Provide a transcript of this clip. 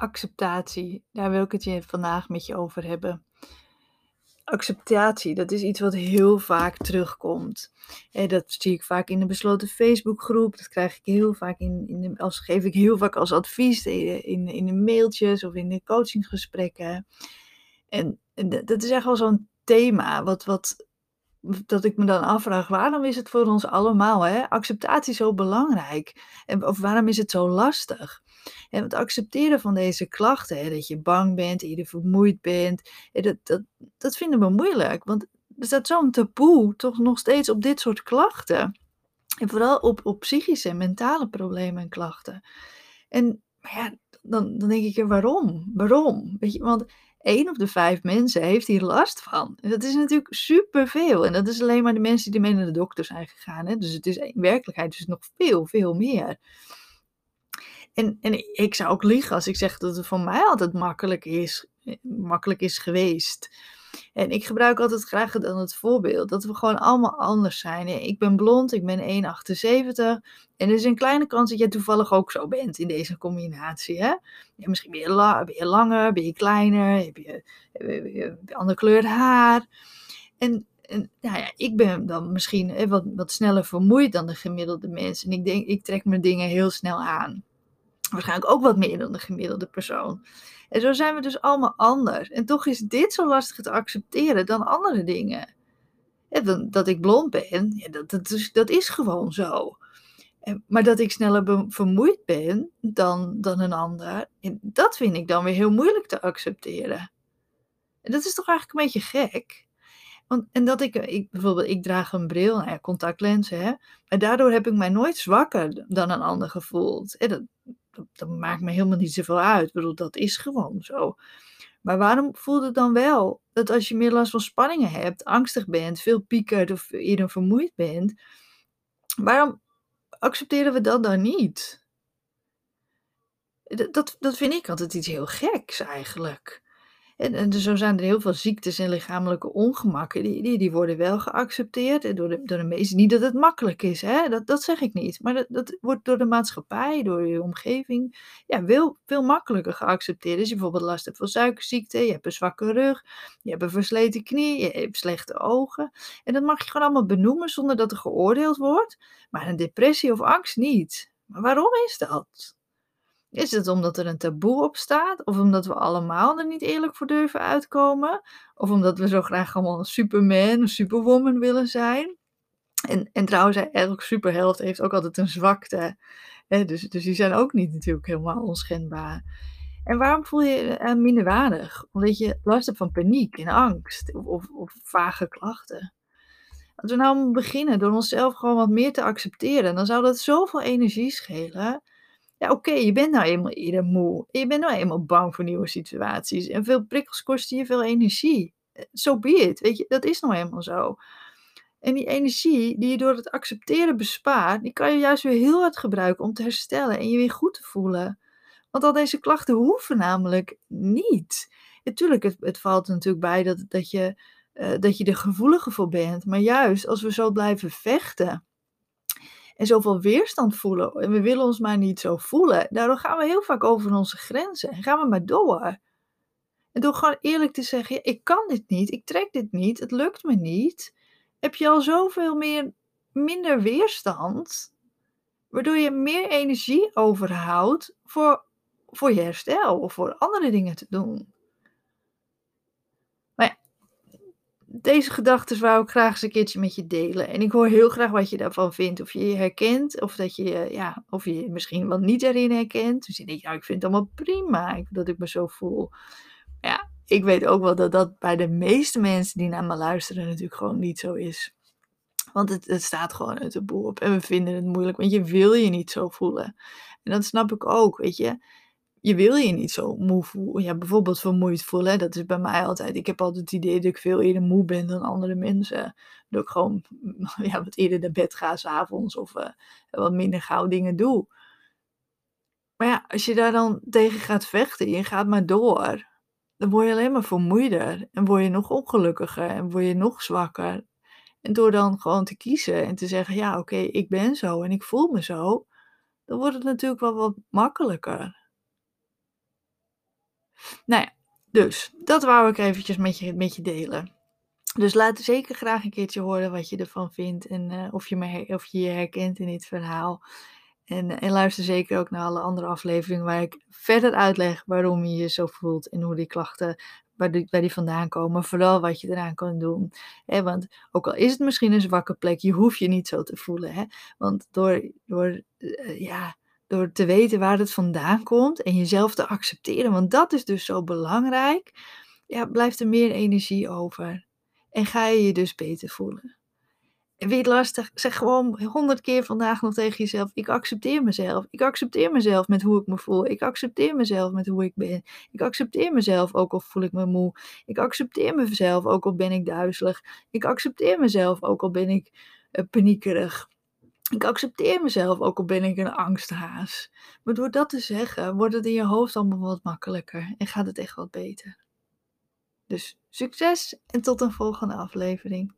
acceptatie, daar wil ik het je vandaag met je over hebben. Acceptatie, dat is iets wat heel vaak terugkomt. En dat zie ik vaak in de besloten Facebookgroep. Dat krijg ik heel vaak in, in de, als geef ik heel vaak als advies in, in, de mailtjes of in de coachingsgesprekken. En, en dat is echt wel zo'n thema wat, wat, dat ik me dan afvraag, waarom is het voor ons allemaal, hè, acceptatie zo belangrijk? En, of waarom is het zo lastig? En het accepteren van deze klachten, hè, dat je bang bent, dat je vermoeid bent, dat, dat, dat vinden we moeilijk. Want er staat zo'n taboe toch nog steeds op dit soort klachten. En vooral op, op psychische en mentale problemen en klachten. En ja, dan, dan denk ik, waarom? Waarom? Weet je, want één op de vijf mensen heeft hier last van. Dat is natuurlijk superveel. En dat is alleen maar de mensen die mee naar de dokter zijn gegaan. Hè? Dus het is in werkelijkheid dus nog veel, veel meer. En, en ik zou ook liegen als ik zeg dat het voor mij altijd makkelijk is, eh, makkelijk is geweest. En ik gebruik altijd graag dan het voorbeeld dat we gewoon allemaal anders zijn. Ik ben blond, ik ben 1,78 en er is een kleine kans dat jij toevallig ook zo bent in deze combinatie. Hè? Misschien ben je, langer, ben je kleiner, heb je, andere kleur haar. En, en nou ja, ik ben dan misschien wat, wat sneller vermoeid dan de gemiddelde mens. En ik denk, ik trek mijn dingen heel snel aan. Waarschijnlijk ook wat meer dan de gemiddelde persoon. En zo zijn we dus allemaal anders. En toch is dit zo lastig te accepteren dan andere dingen. dat ik blond ben, ja, dat, dat, is, dat is gewoon zo. Maar dat ik sneller vermoeid ben dan, dan een ander, dat vind ik dan weer heel moeilijk te accepteren. En dat is toch eigenlijk een beetje gek? Want, en dat ik, ik, bijvoorbeeld, ik draag een bril, nou contactlenzen, hè. Maar daardoor heb ik mij nooit zwakker dan een ander gevoeld. En dat, dat, maakt me helemaal niet zoveel uit. Ik bedoel, dat is gewoon zo. Maar waarom voelt het dan wel dat als je meer last van spanningen hebt, angstig bent, veel piekert of eerder vermoeid bent, waarom accepteren we dat dan niet? Dat, dat, dat vind ik altijd iets heel geks eigenlijk. En, en zo zijn er heel veel ziektes en lichamelijke ongemakken, die, die, die worden wel geaccepteerd door de, door de meesten. Niet dat het makkelijk is, hè? Dat, dat zeg ik niet. Maar dat, dat wordt door de maatschappij, door je omgeving, ja, veel, veel makkelijker geaccepteerd. Als je bijvoorbeeld last hebt van suikerziekte, je hebt een zwakke rug, je hebt een versleten knie, je hebt slechte ogen. En dat mag je gewoon allemaal benoemen zonder dat er geoordeeld wordt. Maar een depressie of angst niet. Maar waarom is dat? Is het omdat er een taboe op staat? Of omdat we allemaal er niet eerlijk voor durven uitkomen? Of omdat we zo graag allemaal een superman of superwoman willen zijn? En, en trouwens, elke superheld heeft ook altijd een zwakte. Hè? Dus, dus die zijn ook niet natuurlijk helemaal onschendbaar. En waarom voel je je uh, minderwaardig? Omdat je last hebt van paniek en angst of, of, of vage klachten. Als we nou beginnen door onszelf gewoon wat meer te accepteren, dan zou dat zoveel energie schelen. Ja, oké, je bent nou eenmaal eerder moe. Je bent nou eenmaal bang voor nieuwe situaties. En veel prikkels kosten je veel energie. Zo so be weet je, dat is nou eenmaal zo. En die energie die je door het accepteren bespaart, die kan je juist weer heel hard gebruiken om te herstellen en je weer goed te voelen. Want al deze klachten hoeven namelijk niet. Natuurlijk, het, het valt natuurlijk bij dat, dat, je, uh, dat je er gevoeliger voor bent. Maar juist als we zo blijven vechten en zoveel weerstand voelen. En we willen ons maar niet zo voelen. Daardoor gaan we heel vaak over onze grenzen. En gaan we maar door. En door gewoon eerlijk te zeggen: ik kan dit niet, ik trek dit niet, het lukt me niet. Heb je al zoveel meer, minder weerstand. Waardoor je meer energie overhoudt voor, voor je herstel of voor andere dingen te doen. Deze gedachten wou ik graag eens een keertje met je delen. En ik hoor heel graag wat je daarvan vindt. Of je je herkent, of dat je, ja, of je, misschien wel niet erin herkent. Dus je denkt, ja, ik vind het allemaal prima dat ik me zo voel. Ja, ik weet ook wel dat dat bij de meeste mensen die naar me luisteren natuurlijk gewoon niet zo is. Want het, het staat gewoon uit de boel op. En we vinden het moeilijk, want je wil je niet zo voelen. En dat snap ik ook, weet je je wil je niet zo moe voelen. Ja, bijvoorbeeld vermoeid voelen. Dat is bij mij altijd. Ik heb altijd het idee dat ik veel eerder moe ben dan andere mensen. Dat ik gewoon ja, wat eerder naar bed ga s'avonds of uh, wat minder gauw dingen doe. Maar ja, als je daar dan tegen gaat vechten, je gaat maar door. Dan word je alleen maar vermoeider. En word je nog ongelukkiger en word je nog zwakker. En door dan gewoon te kiezen en te zeggen, ja oké, ik ben zo en ik voel me zo. Dan wordt het natuurlijk wel wat makkelijker. Nou ja, dus dat wou ik eventjes met je, delen. Dus laat zeker graag een keertje horen wat je ervan vindt en uh, of, je me, of je je herkent in dit verhaal. En, en, luister zeker ook naar alle andere afleveringen waar ik verder uitleg waarom je je zo voelt en hoe die klachten, waar die, waar die vandaan komen. Vooral wat je eraan kan doen. Want ook al is het misschien een zwakke plek, je hoeft je niet zo te voelen. Want door, door, uh, ja, door te weten waar het vandaan komt en jezelf te accepteren, want dat is dus zo belangrijk, ja, blijft er meer energie over. En ga je je dus beter voelen. En weer lastig, zeg gewoon honderd keer vandaag nog tegen jezelf: ik accepteer mezelf. Ik accepteer mezelf met hoe ik me voel. Ik accepteer mezelf met hoe ik ben. Ik accepteer mezelf ook al voel ik me moe. Ik accepteer mezelf ook al ben ik duizelig. Ik accepteer mezelf ook al ben ik uh, paniekerig. Ik accepteer mezelf ook al ben ik een angsthaas. Maar door dat te zeggen, wordt het in je hoofd allemaal wat makkelijker en gaat het echt wat beter. Dus succes en tot een volgende aflevering.